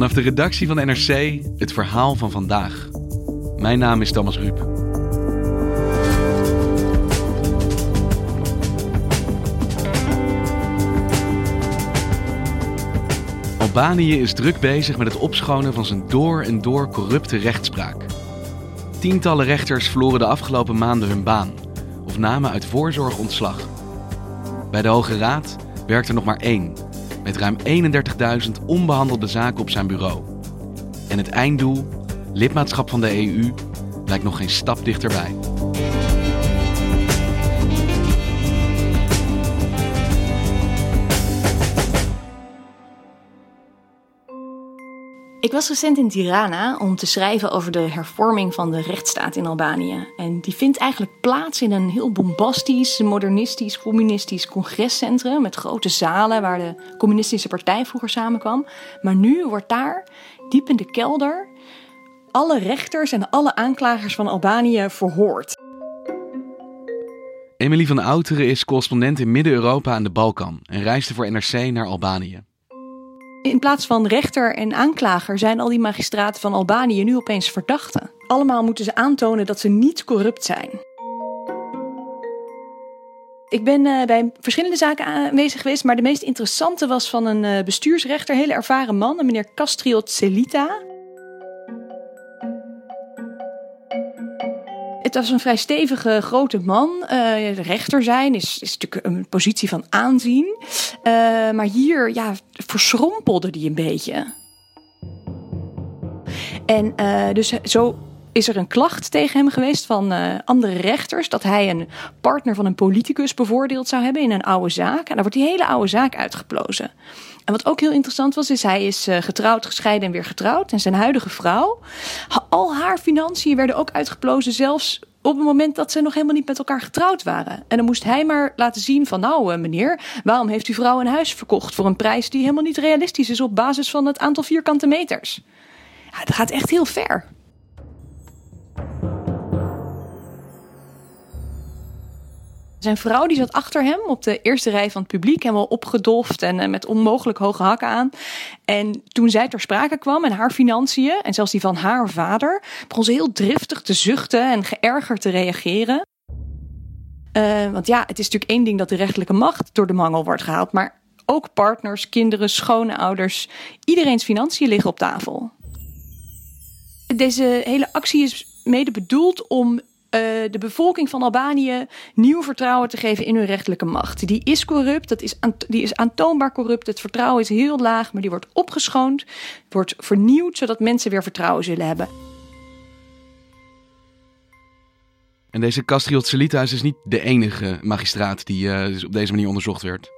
Vanaf de redactie van NRC het verhaal van vandaag. Mijn naam is Thomas Ruip. Albanië is druk bezig met het opschonen van zijn door en door corrupte rechtspraak. Tientallen rechters verloren de afgelopen maanden hun baan of namen uit voorzorg ontslag. Bij de Hoge Raad werkt er nog maar één, met ruim 31.000 onbehandelde zaken op zijn bureau. En het einddoel, lidmaatschap van de EU, lijkt nog geen stap dichterbij. Ik was recent in Tirana om te schrijven over de hervorming van de rechtsstaat in Albanië. En die vindt eigenlijk plaats in een heel bombastisch, modernistisch, communistisch congrescentrum met grote zalen waar de communistische partij vroeger samenkwam. Maar nu wordt daar, diep in de kelder, alle rechters en alle aanklagers van Albanië verhoord. Emily van Outeren is correspondent in Midden-Europa en de Balkan en reisde voor NRC naar Albanië. In plaats van rechter en aanklager zijn al die magistraten van Albanië nu opeens verdachten. Allemaal moeten ze aantonen dat ze niet corrupt zijn. Ik ben uh, bij verschillende zaken aanwezig geweest, maar de meest interessante was van een uh, bestuursrechter, hele ervaren man, een meneer Castriot Celita. Het was een vrij stevige grote man. Uh, rechter zijn is, is natuurlijk een positie van aanzien. Uh, maar hier ja, verschrompelde hij een beetje. En uh, dus zo is er een klacht tegen hem geweest van uh, andere rechters dat hij een partner van een politicus bevoordeeld zou hebben in een oude zaak. En daar wordt die hele oude zaak uitgeplozen. En wat ook heel interessant was, is hij is uh, getrouwd, gescheiden en weer getrouwd. En zijn huidige vrouw, al haar financiën werden ook uitgeplozen, zelfs op het moment dat ze nog helemaal niet met elkaar getrouwd waren. En dan moest hij maar laten zien van nou uh, meneer, waarom heeft uw vrouw een huis verkocht voor een prijs die helemaal niet realistisch is op basis van het aantal vierkante meters. Ja, dat gaat echt heel ver. Zijn vrouw die zat achter hem op de eerste rij van het publiek, helemaal opgedolfd en uh, met onmogelijk hoge hakken aan. En toen zij ter sprake kwam en haar financiën, en zelfs die van haar vader, begon ze heel driftig te zuchten en geërgerd te reageren. Uh, want ja, het is natuurlijk één ding dat de rechterlijke macht door de mangel wordt gehaald, maar ook partners, kinderen, schoonouders, iedereen's financiën liggen op tafel. Deze hele actie is mede bedoeld om uh, de bevolking van Albanië nieuw vertrouwen te geven in hun rechterlijke macht. Die is corrupt, dat is die is aantoonbaar corrupt. Het vertrouwen is heel laag, maar die wordt opgeschoond, wordt vernieuwd, zodat mensen weer vertrouwen zullen hebben. En deze Castriot Celita is dus niet de enige magistraat die uh, op deze manier onderzocht werd.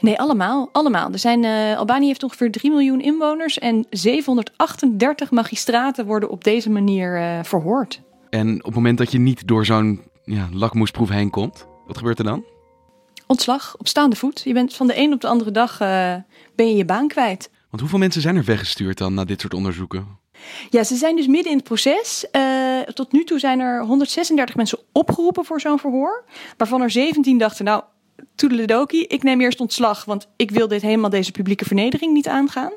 Nee, allemaal. allemaal. Er zijn, uh, Albanië heeft ongeveer 3 miljoen inwoners en 738 magistraten worden op deze manier uh, verhoord. En op het moment dat je niet door zo'n ja, lakmoesproef heen komt, wat gebeurt er dan? Ontslag, op staande voet. Je bent van de een op de andere dag uh, ben je je baan kwijt. Want hoeveel mensen zijn er weggestuurd dan na dit soort onderzoeken? Ja, ze zijn dus midden in het proces. Uh, tot nu toe zijn er 136 mensen opgeroepen voor zo'n verhoor. Waarvan er 17 dachten, nou, toedeledokie, ik neem eerst ontslag, want ik wil dit helemaal deze publieke vernedering niet aangaan.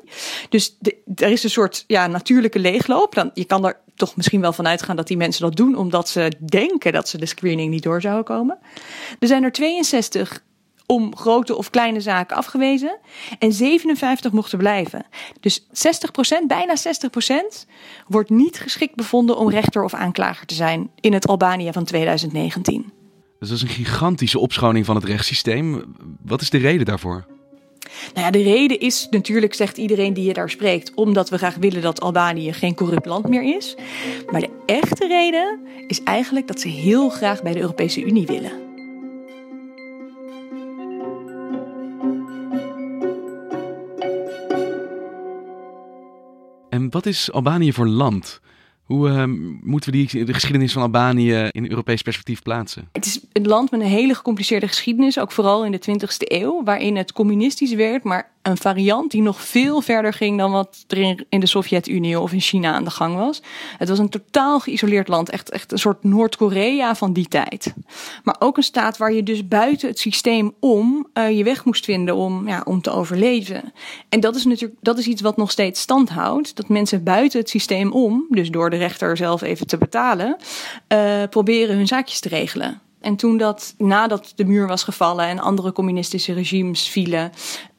Dus er is een soort ja, natuurlijke leegloop. Dan, je kan er toch misschien wel van uitgaan dat die mensen dat doen omdat ze denken dat ze de screening niet door zouden komen. Er zijn er 62 om grote of kleine zaken afgewezen en 57 mochten blijven. Dus 60%, bijna 60% wordt niet geschikt bevonden om rechter of aanklager te zijn in het Albanië van 2019. Dus dat is een gigantische opschoning van het rechtssysteem. Wat is de reden daarvoor? Nou ja, de reden is natuurlijk, zegt iedereen die je daar spreekt, omdat we graag willen dat Albanië geen corrupt land meer is. Maar de echte reden is eigenlijk dat ze heel graag bij de Europese Unie willen. En wat is Albanië voor land? Hoe uh, moeten we die, de geschiedenis van Albanië in Europees perspectief plaatsen? Het is een land met een hele gecompliceerde geschiedenis, ook vooral in de 20e eeuw, waarin het communistisch werd, maar een variant die nog veel verder ging dan wat er in de Sovjet-Unie of in China aan de gang was. Het was een totaal geïsoleerd land, echt, echt een soort Noord-Korea van die tijd. Maar ook een staat waar je dus buiten het systeem om uh, je weg moest vinden om, ja, om te overleven. En dat is natuurlijk dat is iets wat nog steeds stand houdt. Dat mensen buiten het systeem om, dus door de rechter zelf even te betalen, uh, proberen hun zaakjes te regelen. En toen dat, nadat de muur was gevallen en andere communistische regimes vielen,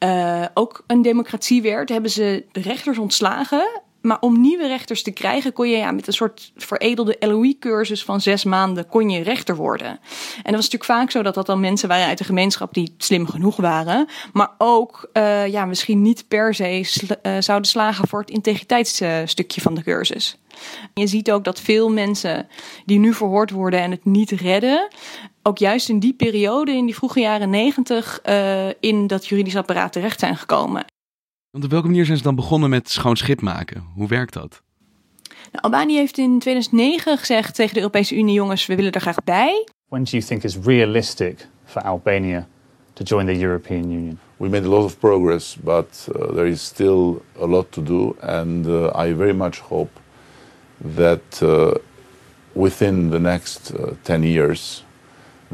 uh, ook een democratie werd, hebben ze de rechters ontslagen. Maar om nieuwe rechters te krijgen, kon je ja, met een soort veredelde LOE-cursus van zes maanden kon je rechter worden. En dat was natuurlijk vaak zo dat dat dan mensen waren uit de gemeenschap die slim genoeg waren, maar ook uh, ja, misschien niet per se uh, zouden slagen voor het integriteitsstukje van de cursus. Je ziet ook dat veel mensen die nu verhoord worden en het niet redden, ook juist in die periode, in die vroege jaren negentig, uh, in dat juridisch apparaat terecht zijn gekomen. Want op welke manier zijn ze dan begonnen met schoon schip maken? Hoe werkt dat? Nou, Albanië heeft in 2009 gezegd tegen de Europese Unie: jongens, we willen er graag bij. When do you think is realistic for Albania to join the European Union? We made a lot of progress, but uh, there is still a lot to do, and uh, I very much hope that uh, within the next uh, 10 years,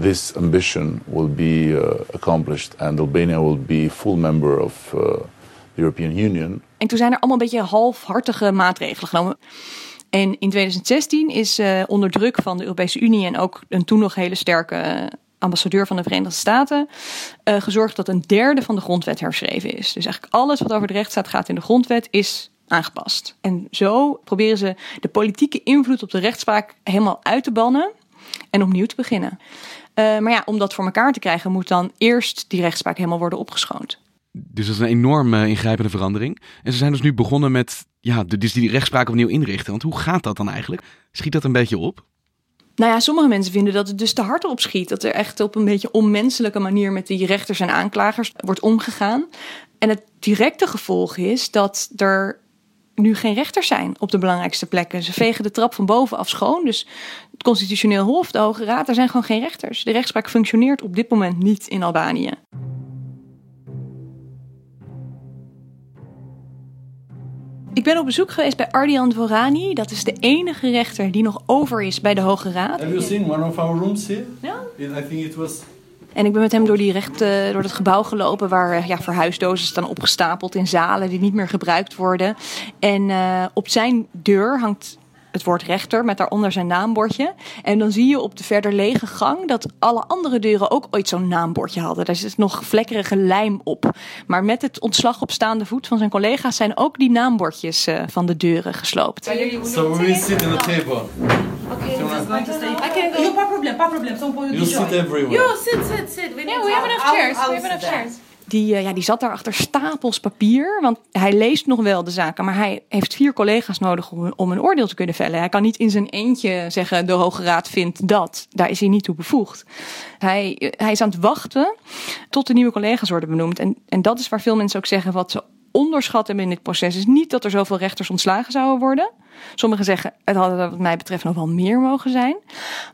this ambition will be uh, accomplished and Albania will be full member of uh, the European Union. En toen zijn er allemaal een beetje halfhartige maatregelen genomen. En in 2016 is uh, onder druk van de Europese Unie en ook een toen nog hele sterke ambassadeur van de Verenigde Staten uh, gezorgd dat een derde van de grondwet herschreven is. Dus eigenlijk alles wat over de rechtsstaat gaat in de grondwet is aangepast. En zo proberen ze de politieke invloed op de rechtspraak helemaal uit te bannen en opnieuw te beginnen. Uh, maar ja, om dat voor elkaar te krijgen, moet dan eerst die rechtspraak helemaal worden opgeschoond. Dus dat is een enorm uh, ingrijpende verandering. En ze zijn dus nu begonnen met ja, dus die rechtspraak opnieuw inrichten. Want hoe gaat dat dan eigenlijk? Schiet dat een beetje op? Nou ja, sommige mensen vinden dat het dus te hard opschiet. Dat er echt op een beetje onmenselijke manier met die rechters en aanklagers wordt omgegaan. En het directe gevolg is dat er nu geen rechters zijn op de belangrijkste plekken. Ze vegen de trap van bovenaf schoon. Dus het Constitutioneel Hof, de Hoge Raad, daar zijn gewoon geen rechters. De rechtspraak functioneert op dit moment niet in Albanië. Ik ben op bezoek geweest bij Ardian Dvorani. Dat is de enige rechter die nog over is bij de Hoge Raad. Have you seen one of our rooms here? Ja. I think it was en ik ben met hem door, die recht, uh, door het gebouw gelopen waar ja, verhuisdozen staan opgestapeld in zalen die niet meer gebruikt worden. En uh, op zijn deur hangt het woord rechter met daaronder zijn naambordje. En dan zie je op de verder lege gang dat alle andere deuren ook ooit zo'n naambordje hadden. Daar zit nog vlekkerige lijm op. Maar met het ontslag op staande voet van zijn collega's zijn ook die naambordjes uh, van de deuren gesloopt. So we sit in the table. Okay, so just going to stay. I can go. No, pas problem, pas problem. Some point You sit everywhere. You sit, sit, sit. We yeah, we have enough chairs. We have enough chairs. Die, uh, ja, die zat daar achter stapels papier. Want hij leest nog wel de zaken. Maar hij heeft vier collega's nodig om, om een oordeel te kunnen vellen. Hij kan niet in zijn eentje zeggen: de Hoge Raad vindt dat. Daar is hij niet toe bevoegd. Hij, hij is aan het wachten tot de nieuwe collega's worden benoemd. En, en dat is waar veel mensen ook zeggen: wat ze onderschat hebben in dit proces is niet dat er zoveel rechters ontslagen zouden worden. Sommigen zeggen het hadden wat mij betreft nog wel meer mogen zijn.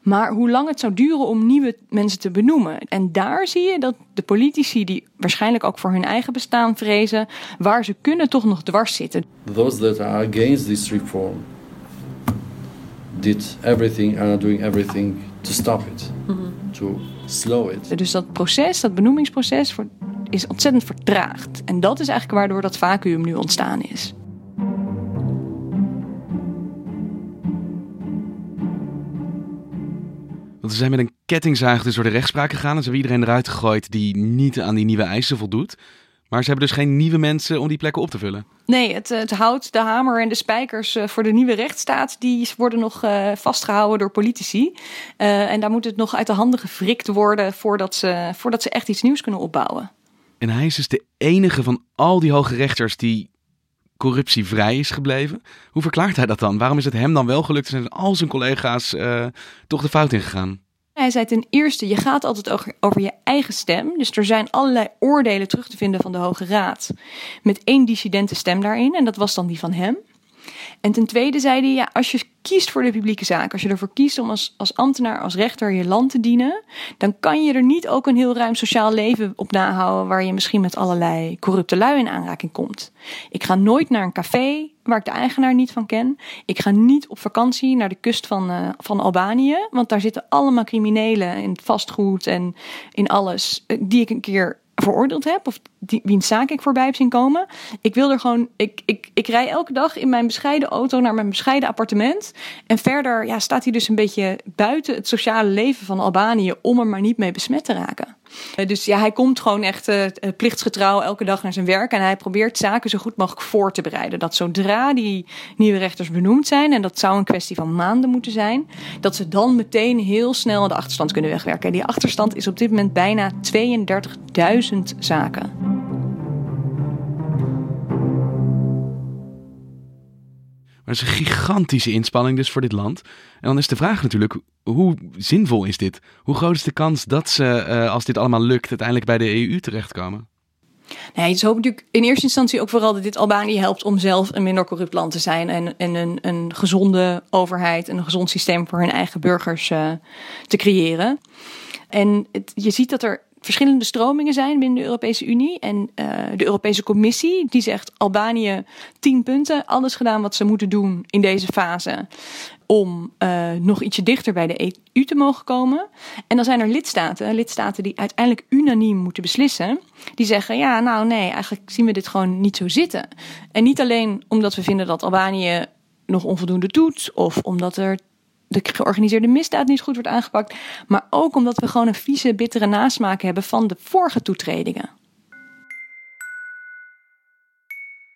Maar hoe lang het zou duren om nieuwe mensen te benoemen. En daar zie je dat de politici die waarschijnlijk ook voor hun eigen bestaan vrezen, waar ze kunnen toch nog dwars zitten. Those that are against this reform did everything are doing everything to stop it. Mm -hmm. To slow it. Dus dat proces, dat benoemingsproces is ontzettend vertraagd. En dat is eigenlijk waardoor dat vacuüm nu ontstaan is. Want ze zijn met een kettingzaag dus door de rechtspraak gegaan. En ze hebben iedereen eruit gegooid die niet aan die nieuwe eisen voldoet. Maar ze hebben dus geen nieuwe mensen om die plekken op te vullen. Nee, het, het hout, de hamer en de spijkers voor de nieuwe rechtsstaat... die worden nog uh, vastgehouden door politici. Uh, en daar moet het nog uit de handen gefrikt worden... Voordat ze, voordat ze echt iets nieuws kunnen opbouwen. En hij is dus de enige van al die hoge rechters die corruptievrij is gebleven. Hoe verklaart hij dat dan? Waarom is het hem dan wel gelukt en zijn al zijn collega's uh, toch de fout ingegaan? Hij zei ten eerste, je gaat altijd over, over je eigen stem. Dus er zijn allerlei oordelen terug te vinden van de Hoge Raad. Met één dissidente stem daarin. En dat was dan die van hem. En ten tweede zei hij, ja, als je kiest voor de publieke zaak, als je ervoor kiest om als, als ambtenaar, als rechter je land te dienen, dan kan je er niet ook een heel ruim sociaal leven op nahouden waar je misschien met allerlei corrupte lui in aanraking komt. Ik ga nooit naar een café waar ik de eigenaar niet van ken. Ik ga niet op vakantie naar de kust van, uh, van Albanië, want daar zitten allemaal criminelen in vastgoed en in alles eh, die ik een keer veroordeeld heb of die, wiens zaak ik voorbij heb zien komen. Ik wil er gewoon, ik, ik, ik rij elke dag in mijn bescheiden auto naar mijn bescheiden appartement. En verder ja, staat hij dus een beetje buiten het sociale leven van Albanië om er maar niet mee besmet te raken. Eh, dus ja, hij komt gewoon echt uh, plichtsgetrouw elke dag naar zijn werk. En hij probeert zaken zo goed mogelijk voor te bereiden. Dat zodra die nieuwe rechters benoemd zijn, en dat zou een kwestie van maanden moeten zijn, dat ze dan meteen heel snel de achterstand kunnen wegwerken. En die achterstand is op dit moment bijna 32.000 zaken. Maar dat is een gigantische inspanning dus voor dit land. En dan is de vraag natuurlijk, hoe zinvol is dit? Hoe groot is de kans dat ze, uh, als dit allemaal lukt, uiteindelijk bij de EU terechtkomen? Nee, het is hoop natuurlijk in eerste instantie ook vooral dat dit Albanië helpt om zelf een minder corrupt land te zijn. En, en een, een gezonde overheid, een gezond systeem voor hun eigen burgers uh, te creëren. En het, je ziet dat er verschillende stromingen zijn binnen de Europese Unie. En uh, de Europese Commissie die zegt Albanië tien punten, alles gedaan wat ze moeten doen in deze fase om uh, nog ietsje dichter bij de EU te mogen komen. En dan zijn er lidstaten, lidstaten die uiteindelijk unaniem moeten beslissen, die zeggen ja, nou nee, eigenlijk zien we dit gewoon niet zo zitten. En niet alleen omdat we vinden dat Albanië nog onvoldoende doet of omdat er de georganiseerde misdaad niet goed wordt aangepakt. Maar ook omdat we gewoon een vieze, bittere nasmaak hebben van de vorige toetredingen.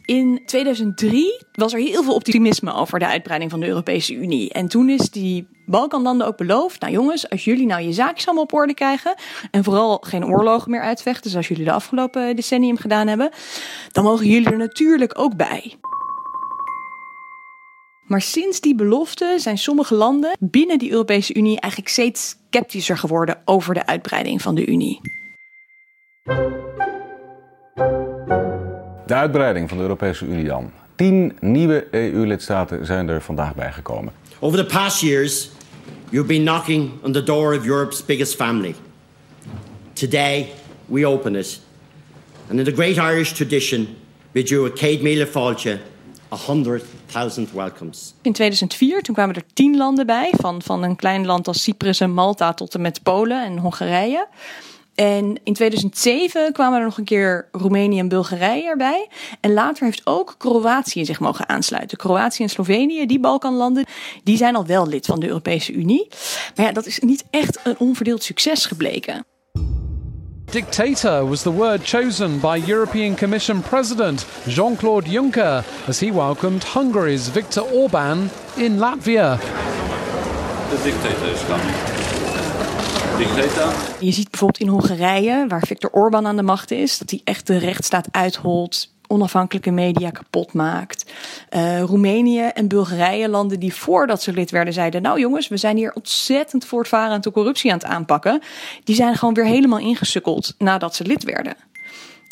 In 2003 was er heel veel optimisme over de uitbreiding van de Europese Unie. En toen is die Balkanlanden ook beloofd: Nou jongens, als jullie nou je zaakjes allemaal op orde krijgen. en vooral geen oorlogen meer uitvechten, zoals jullie de afgelopen decennium gedaan hebben. dan mogen jullie er natuurlijk ook bij. Maar sinds die belofte zijn sommige landen binnen die Europese Unie eigenlijk steeds sceptischer geworden over de uitbreiding van de Unie. De uitbreiding van de Europese Unie dan. Tien nieuwe EU-lidstaten zijn er vandaag bijgekomen. Over the past years, you've been knocking on the door of Europe's biggest family. Today, we open it. And in the great Irish tradition, we do a Cade Mila Fáilte 100.000 welcomes. In 2004 toen kwamen er tien landen bij, van, van een klein land als Cyprus en Malta tot en met Polen en Hongarije. En in 2007 kwamen er nog een keer Roemenië en Bulgarije erbij. En later heeft ook Kroatië zich mogen aansluiten. Kroatië en Slovenië, die Balkanlanden, die zijn al wel lid van de Europese Unie. Maar ja, dat is niet echt een onverdeeld succes gebleken. Dictator was the word chosen by European Commission President Jean Claude Juncker as he welcomed Hungary's Viktor Orban in Latvia. The dictator is coming. Dictator. Je ziet bijvoorbeeld in Hongarije, waar Viktor Orban aan de macht is, dat hij echt de rechtsstaat uitholt, onafhankelijke media kapot maakt. Uh, Roemenië en Bulgarije, landen die voordat ze lid werden, zeiden: Nou jongens, we zijn hier ontzettend voortvarend de corruptie aan het aanpakken. Die zijn gewoon weer helemaal ingesukkeld nadat ze lid werden.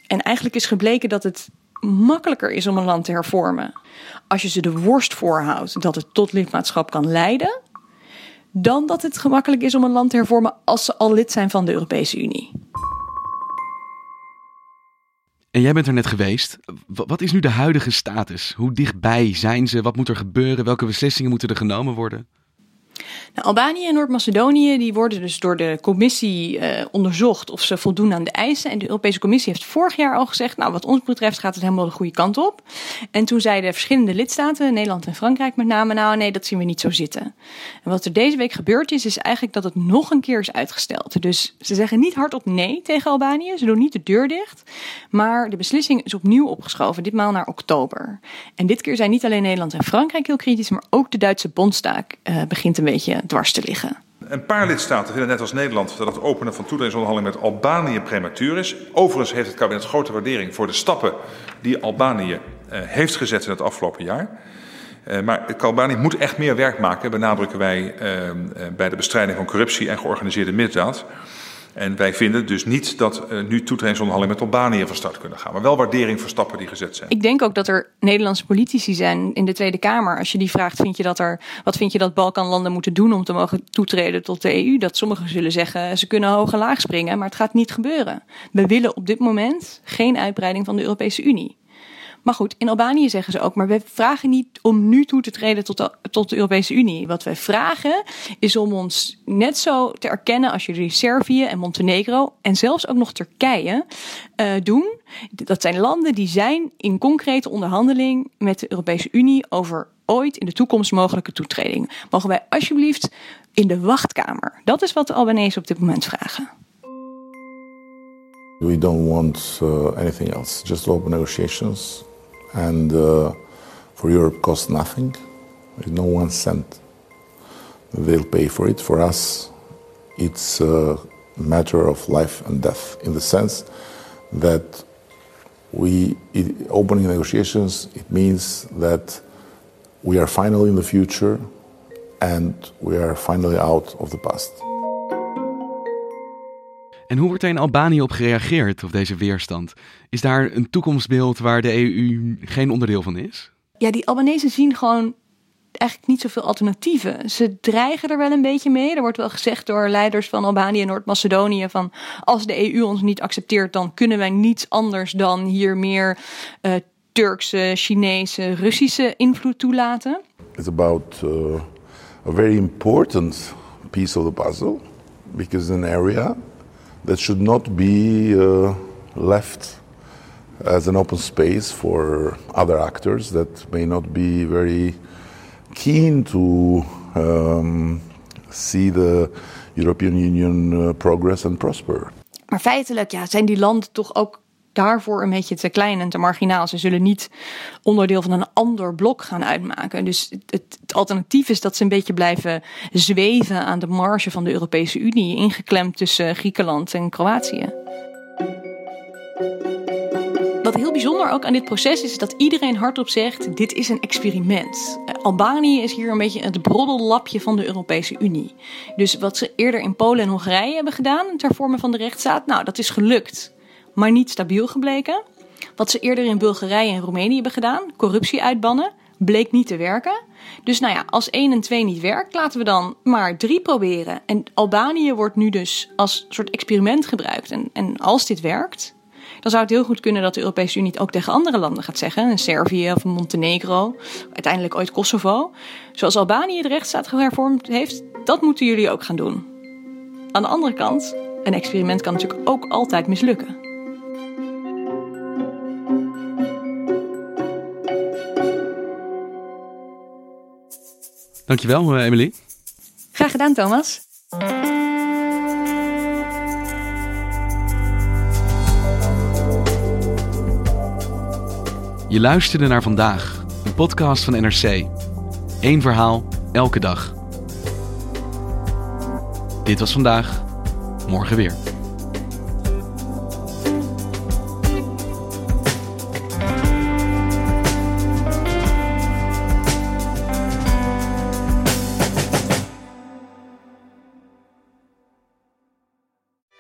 En eigenlijk is gebleken dat het makkelijker is om een land te hervormen als je ze de worst voorhoudt dat het tot lidmaatschap kan leiden, dan dat het gemakkelijk is om een land te hervormen als ze al lid zijn van de Europese Unie. En jij bent er net geweest. Wat is nu de huidige status? Hoe dichtbij zijn ze? Wat moet er gebeuren? Welke beslissingen moeten er genomen worden? Nou, Albanië en Noord-Macedonië worden dus door de commissie uh, onderzocht of ze voldoen aan de eisen. En de Europese Commissie heeft vorig jaar al gezegd, nou wat ons betreft gaat het helemaal de goede kant op. En toen zeiden verschillende lidstaten, Nederland en Frankrijk met name, nou nee, dat zien we niet zo zitten. En wat er deze week gebeurd is, is eigenlijk dat het nog een keer is uitgesteld. Dus ze zeggen niet hardop nee tegen Albanië, ze doen niet de deur dicht. Maar de beslissing is opnieuw opgeschoven, ditmaal naar oktober. En dit keer zijn niet alleen Nederland en Frankrijk heel kritisch, maar ook de Duitse Bondstaak uh, begint een beetje dwars te liggen. Een paar lidstaten vinden net als Nederland dat het openen van toetredingsonderhandelingen met Albanië prematuur is. Overigens heeft het kabinet grote waardering voor de stappen die Albanië uh, heeft gezet in het afgelopen jaar. Uh, maar Albanië moet echt meer werk maken, benadrukken wij uh, bij de bestrijding van corruptie en georganiseerde misdaad. En wij vinden dus niet dat uh, nu toetredingsonderhandelingen met Albanië van start kunnen gaan. Maar wel waardering voor stappen die gezet zijn. Ik denk ook dat er Nederlandse politici zijn in de Tweede Kamer. Als je die vraagt, vind je dat er, wat vind je dat Balkanlanden moeten doen om te mogen toetreden tot de EU? Dat sommigen zullen zeggen, ze kunnen hoog en laag springen, maar het gaat niet gebeuren. We willen op dit moment geen uitbreiding van de Europese Unie. Maar goed, in Albanië zeggen ze ook, maar we vragen niet om nu toe te treden tot de, tot de Europese Unie. Wat wij vragen is om ons net zo te erkennen als jullie Servië en Montenegro en zelfs ook nog Turkije uh, doen. Dat zijn landen die zijn in concrete onderhandeling met de Europese Unie over ooit in de toekomst mogelijke toetreding. Mogen wij alsjeblieft in de wachtkamer? Dat is wat de Albanese op dit moment vragen. We don't want uh, anything else, just open negotiations. And uh, for Europe costs nothing. There's no one cent. They'll pay for it. For us, it's a matter of life and death in the sense that we it, opening negotiations. It means that we are finally in the future, and we are finally out of the past. En hoe wordt er in Albanië op gereageerd op deze weerstand? Is daar een toekomstbeeld waar de EU geen onderdeel van is? Ja, die Albanese zien gewoon eigenlijk niet zoveel alternatieven. Ze dreigen er wel een beetje mee. Er wordt wel gezegd door leiders van Albanië en Noord-Macedonië van als de EU ons niet accepteert, dan kunnen wij niets anders dan hier meer uh, Turkse, Chinese, Russische invloed toelaten. It's about uh, a very important piece of the puzzle because an area that should not be uh, left as an open space for other actors that may not be very keen to um, see the European Union uh, progress and prosper. Maar feitelijk ja, zijn die landen toch ook daarvoor een beetje te klein en te marginaal. Ze zullen niet onderdeel van een ander blok gaan uitmaken. Dus het, het, alternatief is dat ze een beetje blijven zweven aan de marge van de Europese Unie, ingeklemd tussen Griekenland en Kroatië. Wat heel bijzonder ook aan dit proces is, dat iedereen hardop zegt: dit is een experiment. Albanië is hier een beetje het broddellapje van de Europese Unie. Dus wat ze eerder in Polen en Hongarije hebben gedaan ter vorme van de rechtsstaat, nou, dat is gelukt maar niet stabiel gebleken. Wat ze eerder in Bulgarije en Roemenië hebben gedaan, corruptie uitbannen, bleek niet te werken. Dus nou ja, als 1 en 2 niet werkt, laten we dan maar 3 proberen. En Albanië wordt nu dus als soort experiment gebruikt. En, en als dit werkt, dan zou het heel goed kunnen dat de Europese Unie het ook tegen andere landen gaat zeggen. Een Servië of Montenegro, uiteindelijk ooit Kosovo. Zoals Albanië de rechtsstaat gehervormd heeft, dat moeten jullie ook gaan doen. Aan de andere kant, een experiment kan natuurlijk ook altijd mislukken. Dankjewel, uh, Emily. Graag gedaan, Thomas. Je luisterde naar vandaag, een podcast van NRC. Eén verhaal, elke dag. Dit was vandaag, morgen weer.